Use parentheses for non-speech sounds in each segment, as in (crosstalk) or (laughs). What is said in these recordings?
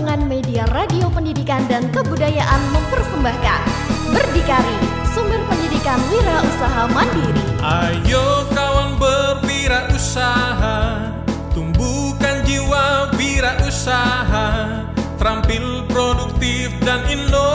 Perkembangan Media Radio Pendidikan dan Kebudayaan mempersembahkan Berdikari, sumber pendidikan wira usaha mandiri. Ayo kawan berwirausaha, tumbuhkan jiwa wirausaha, terampil produktif dan inovatif.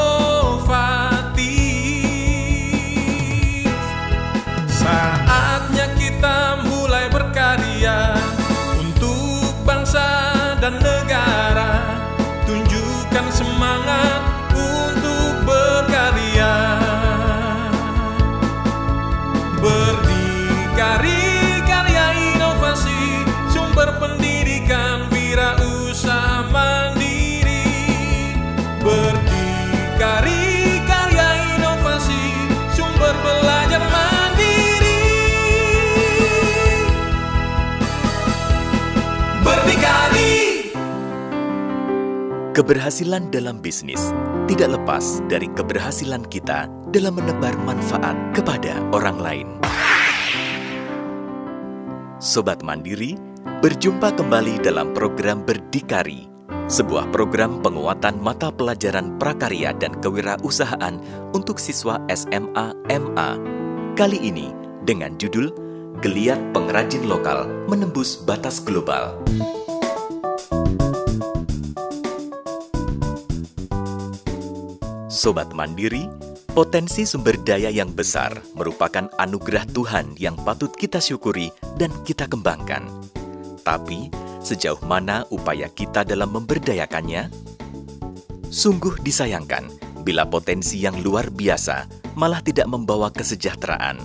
Keberhasilan dalam bisnis tidak lepas dari keberhasilan kita dalam menebar manfaat kepada orang lain. Sobat Mandiri, berjumpa kembali dalam program Berdikari, sebuah program penguatan mata pelajaran prakarya dan kewirausahaan untuk siswa SMA MA. Kali ini dengan judul Geliat Pengrajin Lokal Menembus Batas Global. Sobat Mandiri, potensi sumber daya yang besar merupakan anugerah Tuhan yang patut kita syukuri dan kita kembangkan. Tapi, sejauh mana upaya kita dalam memberdayakannya? Sungguh disayangkan bila potensi yang luar biasa malah tidak membawa kesejahteraan.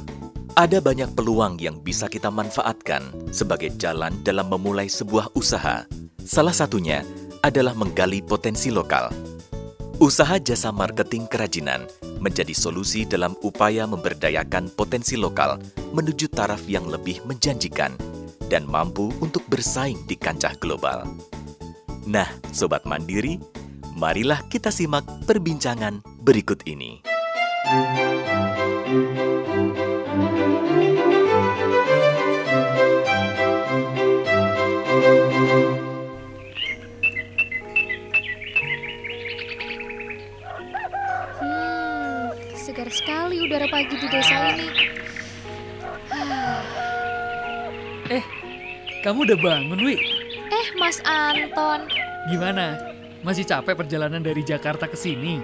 Ada banyak peluang yang bisa kita manfaatkan sebagai jalan dalam memulai sebuah usaha. Salah satunya adalah menggali potensi lokal. Usaha jasa marketing kerajinan menjadi solusi dalam upaya memberdayakan potensi lokal menuju taraf yang lebih menjanjikan dan mampu untuk bersaing di kancah global. Nah, sobat mandiri, marilah kita simak perbincangan berikut ini. Hmm, sekali udara pagi di desa ini. Eh, kamu udah bangun, Wi? Eh, Mas Anton. Gimana? Masih capek perjalanan dari Jakarta ke sini?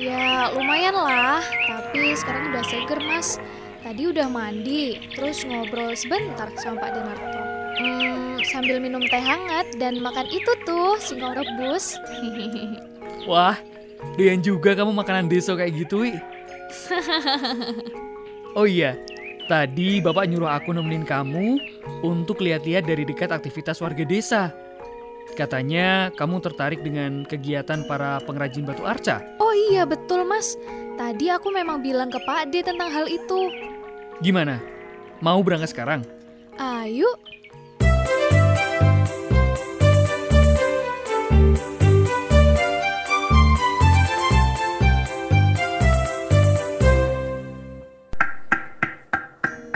Ya, lumayan lah. Tapi sekarang udah seger, Mas. Tadi udah mandi, terus ngobrol sebentar sama Pak Denarto. Hmm, sambil minum teh hangat dan makan itu tuh, singkong rebus. (laughs) Wah, doyan juga kamu makanan deso kayak gitu, Wi. Oh iya, tadi Bapak nyuruh aku nemenin kamu untuk lihat-lihat dari dekat aktivitas warga desa. Katanya kamu tertarik dengan kegiatan para pengrajin batu arca. Oh iya, betul, Mas. Tadi aku memang bilang ke Pak D tentang hal itu. Gimana? Mau berangkat sekarang? Ayo,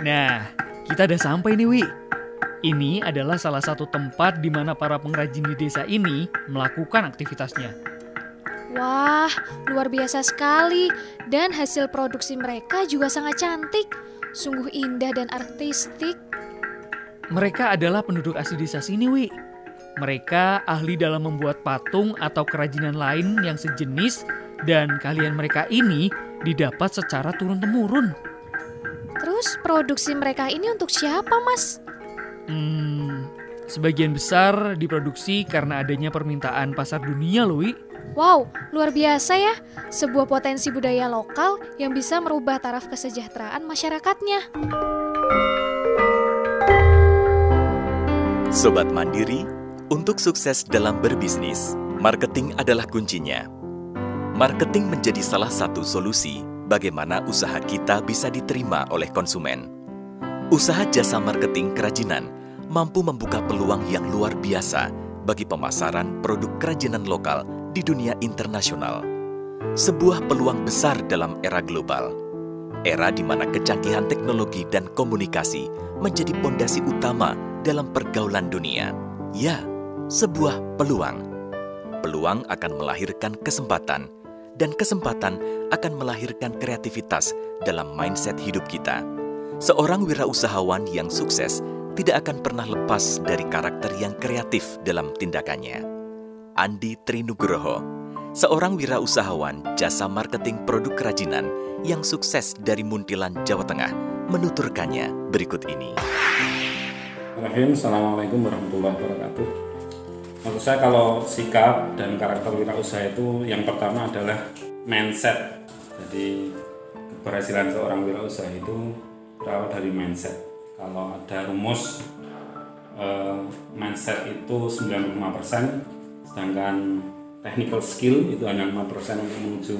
Nah, kita udah sampai nih, Wi. Ini adalah salah satu tempat di mana para pengrajin di desa ini melakukan aktivitasnya. Wah, luar biasa sekali. Dan hasil produksi mereka juga sangat cantik. Sungguh indah dan artistik. Mereka adalah penduduk asli desa sini, Wi. Mereka ahli dalam membuat patung atau kerajinan lain yang sejenis dan kalian mereka ini didapat secara turun-temurun. Terus produksi mereka ini untuk siapa, Mas? Hmm, sebagian besar diproduksi karena adanya permintaan pasar dunia, Wi. Wow, luar biasa ya. Sebuah potensi budaya lokal yang bisa merubah taraf kesejahteraan masyarakatnya. Sobat Mandiri, untuk sukses dalam berbisnis, marketing adalah kuncinya. Marketing menjadi salah satu solusi bagaimana usaha kita bisa diterima oleh konsumen. Usaha jasa marketing kerajinan mampu membuka peluang yang luar biasa bagi pemasaran produk kerajinan lokal di dunia internasional. Sebuah peluang besar dalam era global. Era di mana kecanggihan teknologi dan komunikasi menjadi pondasi utama dalam pergaulan dunia. Ya, sebuah peluang. peluang akan melahirkan kesempatan, dan kesempatan akan melahirkan kreativitas dalam mindset hidup kita. Seorang wirausahawan yang sukses tidak akan pernah lepas dari karakter yang kreatif dalam tindakannya. Andi Trinugroho, seorang wirausahawan jasa marketing produk kerajinan yang sukses dari Muntilan, Jawa Tengah, menuturkannya berikut ini. Assalamualaikum warahmatullahi wabarakatuh. Menurut saya kalau sikap dan karakter wirausaha itu yang pertama adalah mindset. Jadi keberhasilan seorang wirausaha itu berawal dari mindset. Kalau ada rumus eh, mindset itu 95%, sedangkan technical skill itu hanya 5% untuk menuju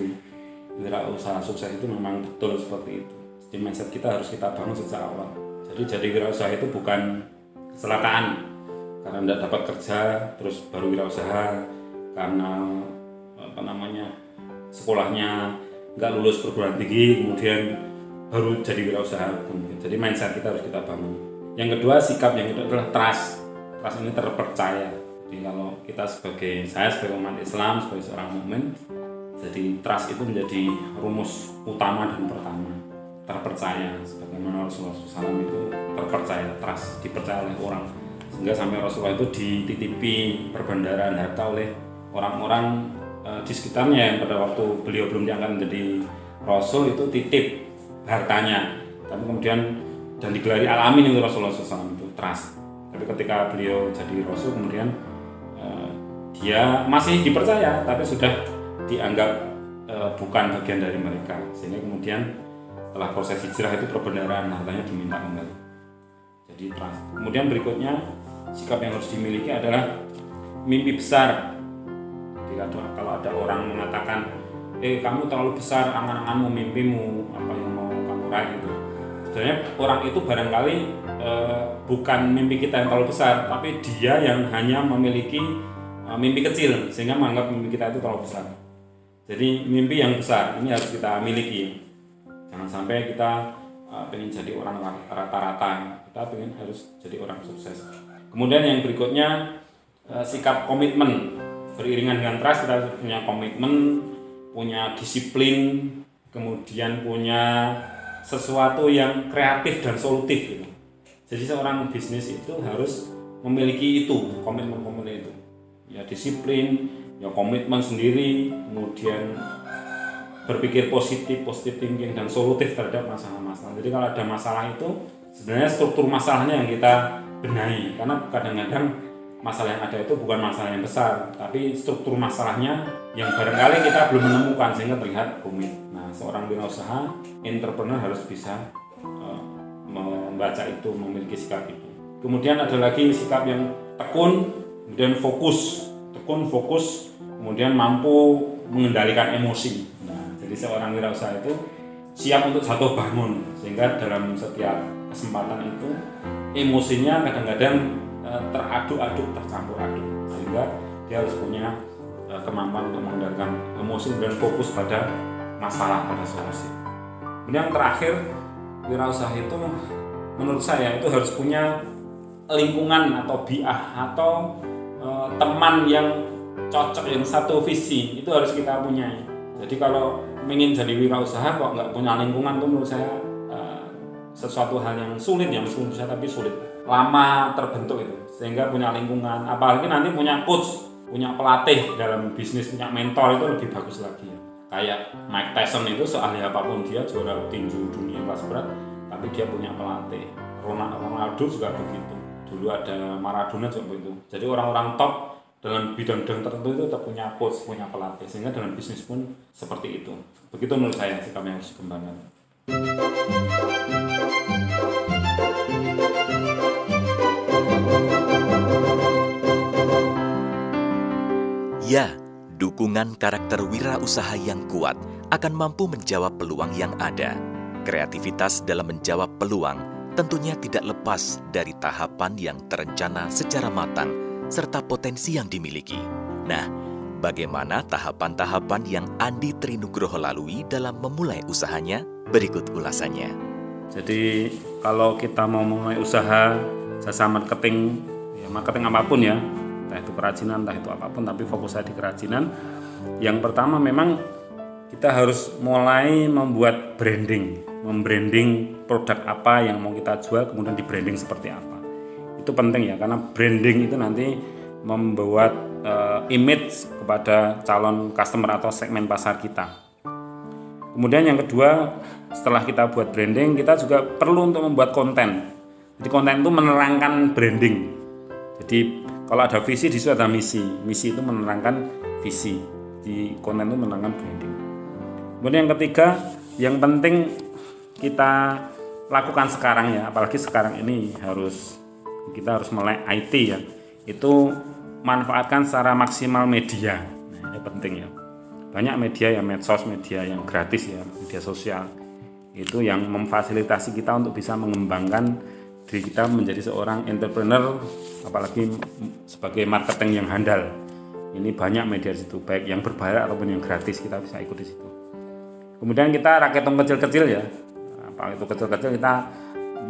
wirausaha sukses itu memang betul seperti itu. Jadi mindset kita harus kita bangun sejak awal. Jadi jadi wirausaha itu bukan kecelakaan karena tidak dapat kerja terus baru wirausaha karena apa namanya sekolahnya nggak lulus perguruan tinggi kemudian baru jadi wirausaha jadi mindset kita harus kita bangun. Yang kedua sikap yang kedua adalah trust. Trust ini terpercaya. Jadi kalau kita sebagai saya sebagai umat Islam sebagai seorang mukmin jadi trust itu menjadi rumus utama dan pertama. Terpercaya. Sebagaimana Rasulullah SAW itu terpercaya trust dipercaya oleh orang sehingga sampai Rasulullah itu dititipi perbendaraan harta oleh orang-orang e, di sekitarnya. Yang pada waktu beliau belum diangkat menjadi Rasul itu titip hartanya. Tapi kemudian dan digelari alamin itu Rasulullah SAW itu trust tapi ketika beliau jadi Rasul kemudian uh, dia masih dipercaya tapi sudah dianggap uh, bukan bagian dari mereka. Sehingga kemudian setelah proses hijrah itu perbendaharaan hartanya diminta kembali. Jadi trust kemudian berikutnya sikap yang harus dimiliki adalah mimpi besar. Jadi kalau ada orang mengatakan eh kamu terlalu besar angan-anganmu mimpimu apa yang mau kamu raih itu sebenarnya orang itu barangkali eh, bukan mimpi kita yang terlalu besar tapi dia yang hanya memiliki eh, mimpi kecil sehingga menganggap mimpi kita itu terlalu besar. Jadi mimpi yang besar ini harus kita miliki. Jangan sampai kita eh, pengen jadi orang rata-rata. Kita pengen harus jadi orang sukses kemudian yang berikutnya eh, sikap komitmen beriringan dengan trust kita punya komitmen punya disiplin, kemudian punya sesuatu yang kreatif dan solutif gitu. Jadi seorang bisnis itu harus memiliki itu, komitmen-komitmen itu. Ya disiplin, ya komitmen sendiri, kemudian berpikir positif, positif thinking dan solutif terhadap masalah-masalah. Jadi kalau ada masalah itu sebenarnya struktur masalahnya yang kita benahi karena kadang-kadang masalah yang ada itu bukan masalah yang besar, tapi struktur masalahnya yang barangkali kita belum menemukan sehingga terlihat rumit. Nah, seorang wirausaha, entrepreneur harus bisa uh, membaca itu, memiliki sikap itu. Kemudian ada lagi sikap yang tekun, kemudian fokus, tekun, fokus, kemudian mampu mengendalikan emosi. Nah, jadi seorang wirausaha itu siap untuk satu bangun, sehingga dalam setiap kesempatan itu emosinya kadang-kadang Eh, teraduk-aduk, tercampur aduk sehingga dia harus punya uh, kemampuan untuk mengendalikan emosi dan fokus pada masalah pada solusi. Kemudian yang terakhir wirausaha itu menurut saya itu harus punya lingkungan atau biah atau uh, teman yang cocok yang satu visi itu harus kita punya. Jadi kalau ingin jadi wirausaha kok nggak punya lingkungan itu menurut saya sesuatu hal yang sulit ya meskipun bisa tapi sulit. Lama terbentuk itu sehingga punya lingkungan. Apalagi nanti punya coach punya pelatih dalam bisnis punya mentor itu lebih bagus lagi. Kayak Mike Tyson itu seahli apa pun dia juara tinju dunia kelas berat tapi dia punya pelatih. Ronaldo juga begitu. Dulu ada Maradona juga begitu. Jadi orang-orang top dalam bidang-bidang tertentu itu punya coach punya pelatih. Sehingga dalam bisnis pun seperti itu. Begitu menurut saya sikap yang harus dikembangkan Ya, dukungan karakter wirausaha yang kuat akan mampu menjawab peluang yang ada. Kreativitas dalam menjawab peluang tentunya tidak lepas dari tahapan yang terencana secara matang serta potensi yang dimiliki. Nah, bagaimana tahapan-tahapan yang Andi Trinugroho lalui dalam memulai usahanya? Berikut ulasannya. Jadi, kalau kita mau mulai usaha jasa marketing, ya marketing apa pun ya, entah itu kerajinan entah itu apa pun tapi fokus saya di kerajinan. Yang pertama memang kita harus mulai membuat branding membranding produk apa yang mau kita jual kemudian di branding seperti apa. Itu penting ya karena branding itu nanti membuat uh, image kepada calon customer atau segmen pasar kita Kemudian yang kedua, setelah kita buat branding, kita juga perlu untuk membuat konten. Jadi konten itu menerangkan branding. Jadi kalau ada visi di situ ada misi. Misi itu menerangkan visi. Di konten itu menerangkan branding. Kemudian yang ketiga, yang penting kita lakukan sekarang ya, apalagi sekarang ini harus kita harus melek IT ya. Itu manfaatkan secara maksimal media. Nah, ini penting ya banyak media yang medsos media yang gratis ya media sosial. Itu yang memfasilitasi kita untuk bisa mengembangkan diri kita menjadi seorang entrepreneur apalagi sebagai marketing yang handal. Ini banyak media di situ baik yang berbayar ataupun yang gratis kita bisa ikut di situ. Kemudian kita rakyat kecil-kecil ya. Apa itu kecil-kecil kita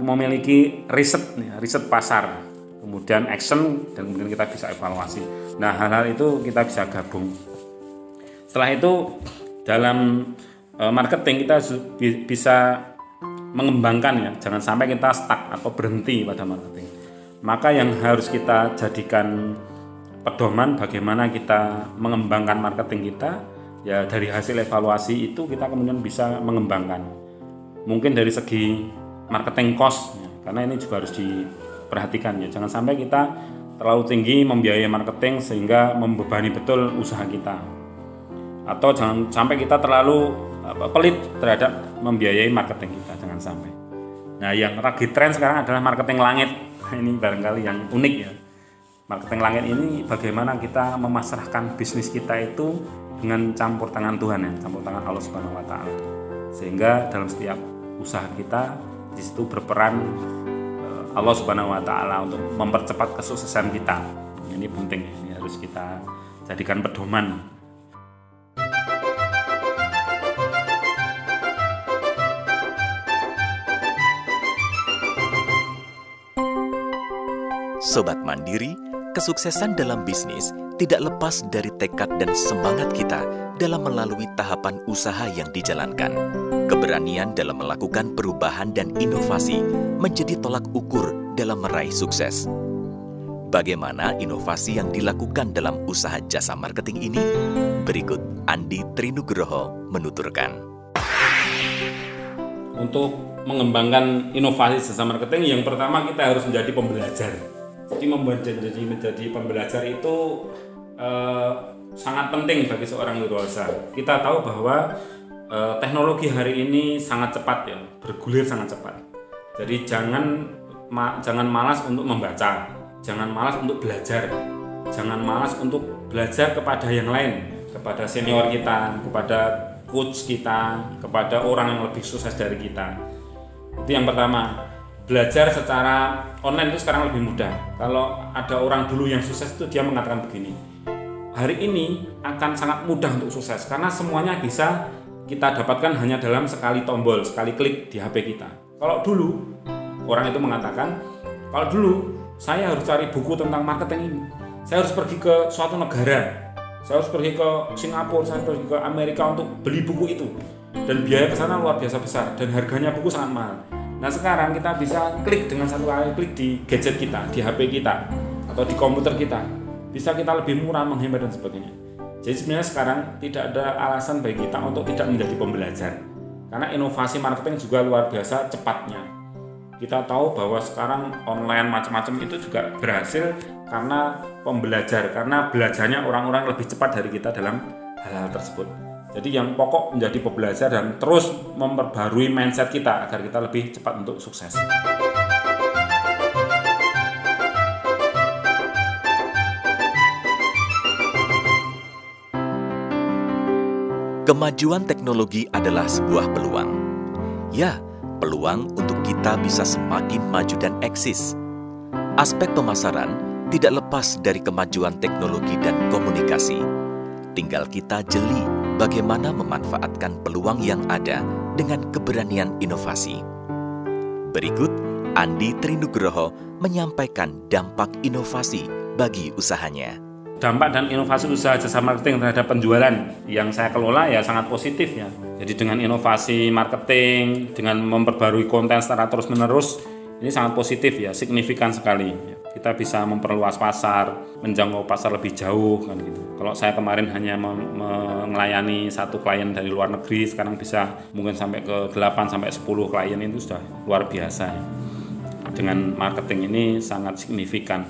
memiliki riset riset pasar. Kemudian action dan kemudian kita bisa evaluasi. Nah hal-hal itu kita bisa gabung setelah itu dalam e, marketing kita bisa mengembangkan ya. Jangan sampai kita stuck atau berhenti pada marketing. Maka yang harus kita jadikan pedoman bagaimana kita mengembangkan marketing kita ya dari hasil evaluasi itu kita kemudian bisa mengembangkan. Mungkin dari segi marketing cost ya, karena ini juga harus diperhatikan ya. Jangan sampai kita terlalu tinggi membiayai marketing sehingga membebani betul usaha kita atau jangan sampai kita terlalu pelit terhadap membiayai marketing kita jangan sampai. Nah yang lagi tren sekarang adalah marketing langit. (laughs) Ini barangkali yang unik ya. Marketing langit ini bagaimana kita memasrahkan bisnis kita itu dengan campur tangan Tuhan ya campur tangan Allah Subhanahu Wa Taala. Sehingga dalam setiap usaha kita di situ berperan eh, Allah Subhanahu Wa Taala untuk mempercepat kesuksesan kita. Ini penting ini harus kita jadikan pedoman Sobat Mandiri, kesuksesan dalam bisnis tidak lepas dari tekad dan semangat kita dalam melalui tahapan usaha yang dijalankan. Keberanian dalam melakukan perubahan dan inovasi menjadi tolak ukur dalam meraih sukses. Bagaimana inovasi yang dilakukan dalam usaha jasa marketing ini? Berikut Andi Trinugroho menuturkan. Untuk mengembangkan inovasi jasa marketing, yang pertama kita harus menjadi pembelajar jadi membuat jadi menjadi pembelajar itu eh, sangat penting bagi seorang wirausaha. Kita tahu bahwa eh, teknologi hari ini sangat cepat ya, bergulir sangat cepat. Jadi jangan ma jangan malas untuk membaca, jangan malas untuk belajar, jangan malas untuk belajar kepada yang lain, kepada senior kita, kepada coach kita, kepada orang yang lebih sukses dari kita. Itu yang pertama belajar secara online itu sekarang lebih mudah. Kalau ada orang dulu yang sukses itu dia mengatakan begini, hari ini akan sangat mudah untuk sukses karena semuanya bisa kita dapatkan hanya dalam sekali tombol, sekali klik di HP kita. Kalau dulu orang itu mengatakan, kalau dulu saya harus cari buku tentang marketing ini, saya harus pergi ke suatu negara, saya harus pergi ke Singapura, saya harus pergi ke Amerika untuk beli buku itu, dan biaya ke sana luar biasa besar dan harganya buku sangat mahal Nah sekarang kita bisa klik dengan satu kali klik di gadget kita, di HP kita, atau di komputer kita. Bisa kita lebih murah, menghemat dan sebagainya. Jadi sebenarnya sekarang tidak ada alasan bagi kita untuk tidak menjadi pembelajar. Karena inovasi marketing juga luar biasa cepatnya. Kita tahu bahwa sekarang online macam-macam itu juga berhasil karena pembelajar, karena belajarnya orang-orang lebih cepat dari kita dalam hal-hal tersebut. Jadi yang pokok menjadi pembelajar dan terus memperbarui mindset kita agar kita lebih cepat untuk sukses. Kemajuan teknologi adalah sebuah peluang. Ya, peluang untuk kita bisa semakin maju dan eksis. Aspek pemasaran tidak lepas dari kemajuan teknologi dan komunikasi. Tinggal kita jeli bagaimana memanfaatkan peluang yang ada dengan keberanian inovasi. Berikut Andi Trinugroho menyampaikan dampak inovasi bagi usahanya. Dampak dan inovasi usaha jasa marketing terhadap penjualan yang saya kelola ya sangat positif ya. Jadi dengan inovasi marketing, dengan memperbarui konten secara terus-menerus, ini sangat positif ya, signifikan sekali. Kita bisa memperluas pasar, menjangkau pasar lebih jauh kan gitu. Kalau saya kemarin hanya melayani satu klien dari luar negeri, sekarang bisa mungkin sampai ke 8 sampai 10 klien itu sudah luar biasa. Dengan marketing ini sangat signifikan.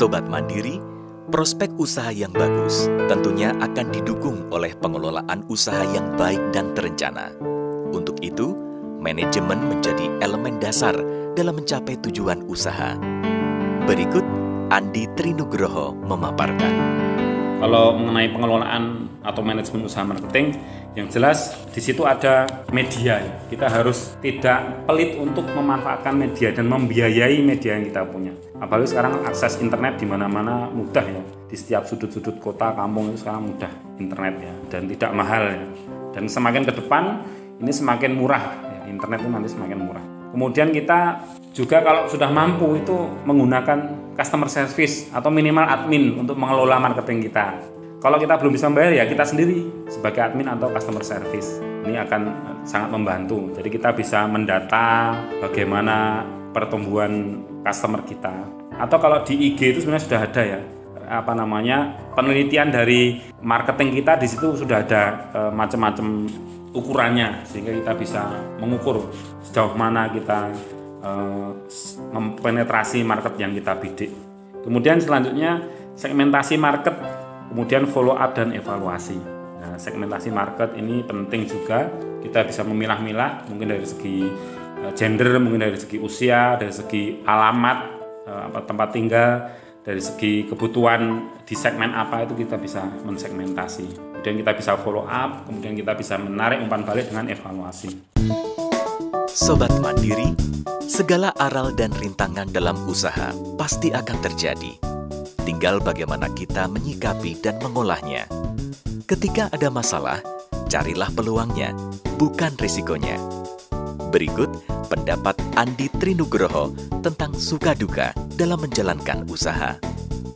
Sobat Mandiri, prospek usaha yang bagus tentunya akan didukung oleh pengelolaan usaha yang baik dan terencana. Untuk itu, manajemen menjadi elemen dasar dalam mencapai tujuan usaha. Berikut Andi Trinugroho memaparkan. Kalau mengenai pengelolaan atau manajemen usaha marketing, yang jelas di situ ada media. Kita harus tidak pelit untuk memanfaatkan media dan membiayai media yang kita punya. Apalagi sekarang akses internet di mana-mana mudah ya. Di setiap sudut-sudut kota, kampung itu sekarang mudah internet ya dan tidak mahal ya. Dan semakin ke depan ini semakin murah. Ya. Internet itu nanti semakin murah. Kemudian kita juga kalau sudah mampu itu menggunakan customer service atau minimal admin untuk mengelola marketing kita kalau kita belum bisa membayar ya kita sendiri sebagai admin atau customer service. Ini akan sangat membantu. Jadi kita bisa mendata bagaimana pertumbuhan customer kita. Atau kalau di IG itu sebenarnya sudah ada ya apa namanya penelitian dari marketing kita di situ sudah ada e, macam-macam ukurannya sehingga kita bisa mengukur sejauh mana kita e, mempenetrasi market yang kita bidik. Kemudian selanjutnya segmentasi market Kemudian follow up dan evaluasi. Nah, segmentasi market ini penting juga. Kita bisa memilah-milah mungkin dari segi eh, gender, mungkin dari segi usia, dari segi alamat eh, tempat tinggal, dari segi kebutuhan di segmen apa itu kita bisa mensegmentasi. Kemudian kita bisa follow up, kemudian kita bisa menarik umpan balik dengan evaluasi. Sobat Mandiri, segala aral dan rintangan dalam usaha pasti akan terjadi Tinggal bagaimana kita menyikapi dan mengolahnya. Ketika ada masalah, carilah peluangnya, bukan risikonya. Berikut pendapat Andi Trinugroho tentang suka duka dalam menjalankan usaha.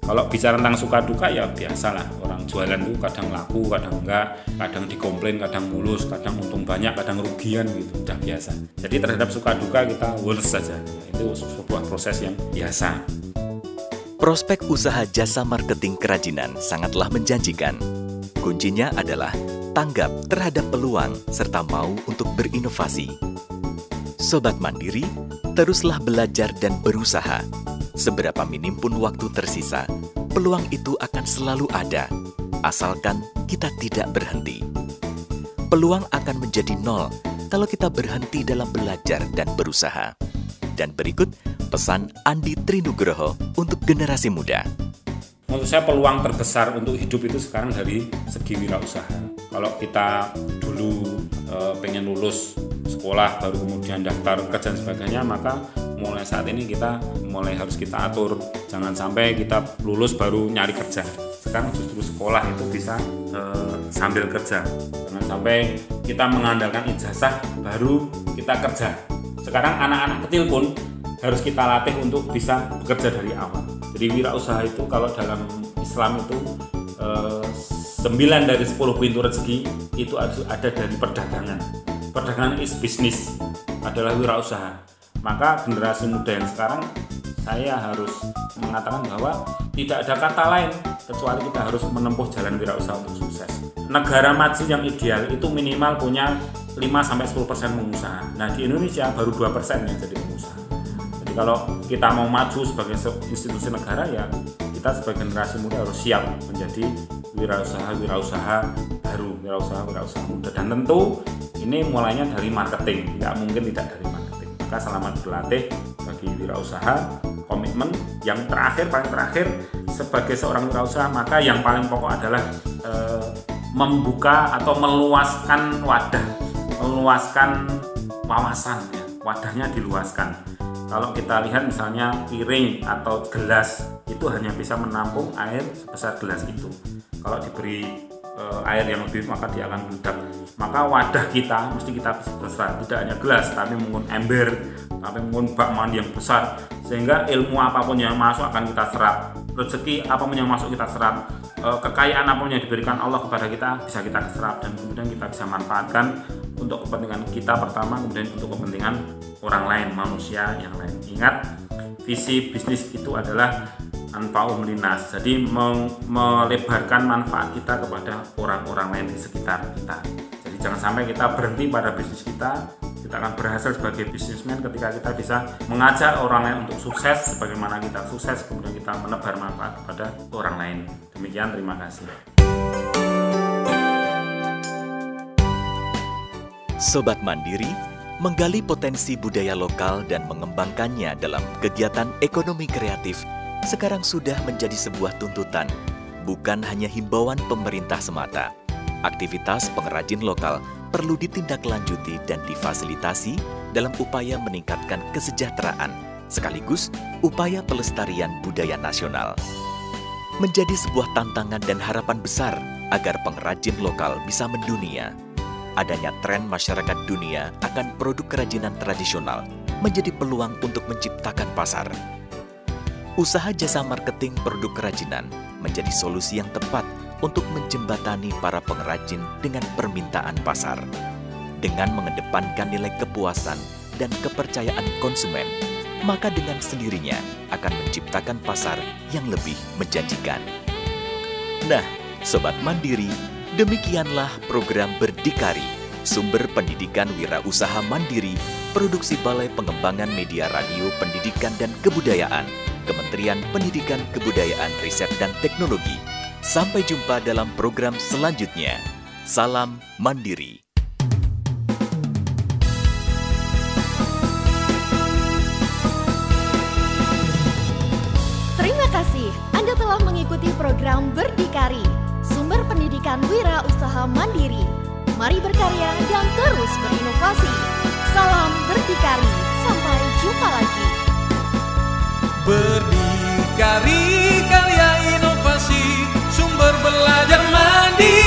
Kalau bicara tentang suka duka ya biasalah orang jualan itu kadang laku, kadang enggak, kadang dikomplain, kadang mulus, kadang untung banyak, kadang rugian gitu, udah biasa. Jadi terhadap suka duka kita worse saja. Itu sebuah proses yang biasa. Prospek usaha jasa marketing kerajinan sangatlah menjanjikan. Kuncinya adalah tanggap terhadap peluang serta mau untuk berinovasi. Sobat Mandiri, teruslah belajar dan berusaha. Seberapa minim pun waktu tersisa, peluang itu akan selalu ada, asalkan kita tidak berhenti. Peluang akan menjadi nol kalau kita berhenti dalam belajar dan berusaha. Dan berikut pesan Andi Trinugroho untuk generasi muda. Menurut saya peluang terbesar untuk hidup itu sekarang dari segi wirausaha. Kalau kita dulu e, pengen lulus sekolah baru kemudian daftar kerja dan sebagainya, maka mulai saat ini kita mulai harus kita atur. Jangan sampai kita lulus baru nyari kerja. Sekarang justru sekolah itu bisa e, sambil kerja. Jangan sampai kita mengandalkan ijazah baru kita kerja. Sekarang anak-anak kecil pun harus kita latih untuk bisa bekerja dari awal. Jadi wirausaha itu kalau dalam Islam itu eh, 9 dari 10 pintu rezeki itu ada dari perdagangan. Perdagangan is bisnis adalah wirausaha. Maka generasi muda yang sekarang saya harus mengatakan bahwa tidak ada kata lain kecuali kita harus menempuh jalan wirausaha untuk sukses. Negara maju yang ideal itu minimal punya 5 sampai 10% pengusaha. Nah, di Indonesia baru 2% yang jadi pengusaha kalau kita mau maju sebagai institusi negara ya kita sebagai generasi muda harus siap menjadi wirausaha wirausaha baru wirausaha wirausaha muda. Dan tentu ini mulainya dari marketing. Nggak mungkin tidak dari marketing. Maka selamat berlatih bagi wirausaha komitmen yang terakhir paling terakhir sebagai seorang wirausaha maka yang paling pokok adalah e, membuka atau meluaskan wadah meluaskan wawasan ya. Wadahnya diluaskan kalau kita lihat misalnya piring atau gelas itu hanya bisa menampung air sebesar gelas itu. Kalau diberi uh, air yang lebih maka dia akan meledak. Maka wadah kita mesti kita besar tidak hanya gelas tapi mungkin ember tapi mungkin bak mandi yang besar. Sehingga ilmu apa pun yang masuk akan kita serap. Rezeki apa pun yang masuk kita serap. Uh, kekayaan apa pun yang diberikan Allah kepada kita bisa kita serap. Dan kemudian kita bisa manfaatkan untuk kepentingan kita pertama kemudian untuk kepentingan orang lain manusia yang lain. Ingat visi bisnis itu adalah anfa'um linas jadi melebarkan manfaat kita kepada orang-orang lain di sekitar kita. Jadi jangan sampai kita berhenti pada bisnis kita kita akan berhasil sebagai bisnismen ketika kita bisa mengajak orang lain untuk sukses sebagaimana kita sukses kemudian kita menebar manfaat kepada orang lain. Demikian terima kasih Sobat Mandiri menggali potensi budaya lokal dan mengembangkannya dalam kegiatan ekonomi kreatif sekarang sudah menjadi sebuah tuntutan, bukan hanya himbauan pemerintah semata. Aktivitas pengrajin lokal perlu ditindaklanjuti dan difasilitasi dalam upaya meningkatkan kesejahteraan, sekaligus upaya pelestarian budaya nasional. Menjadi sebuah tantangan dan harapan besar agar pengrajin lokal bisa mendunia. Adanya tren masyarakat dunia akan produk kerajinan tradisional menjadi peluang untuk menciptakan pasar Usaha jasa marketing produk kerajinan menjadi solusi yang tepat untuk menjembatani para pengrajin dengan permintaan pasar. Dengan mengedepankan nilai kepuasan dan kepercayaan konsumen, maka dengan sendirinya akan menciptakan pasar yang lebih menjanjikan. Nah, Sobat Mandiri, demikianlah program Berdikari, sumber pendidikan wirausaha mandiri, produksi Balai Pengembangan Media Radio Pendidikan dan Kebudayaan Kementerian Pendidikan Kebudayaan Riset dan Teknologi. Sampai jumpa dalam program selanjutnya. Salam Mandiri. mandiri. Mari berkarya dan terus berinovasi. Salam berdikari, sampai jumpa lagi. Berdikari karya inovasi, sumber belajar mandiri.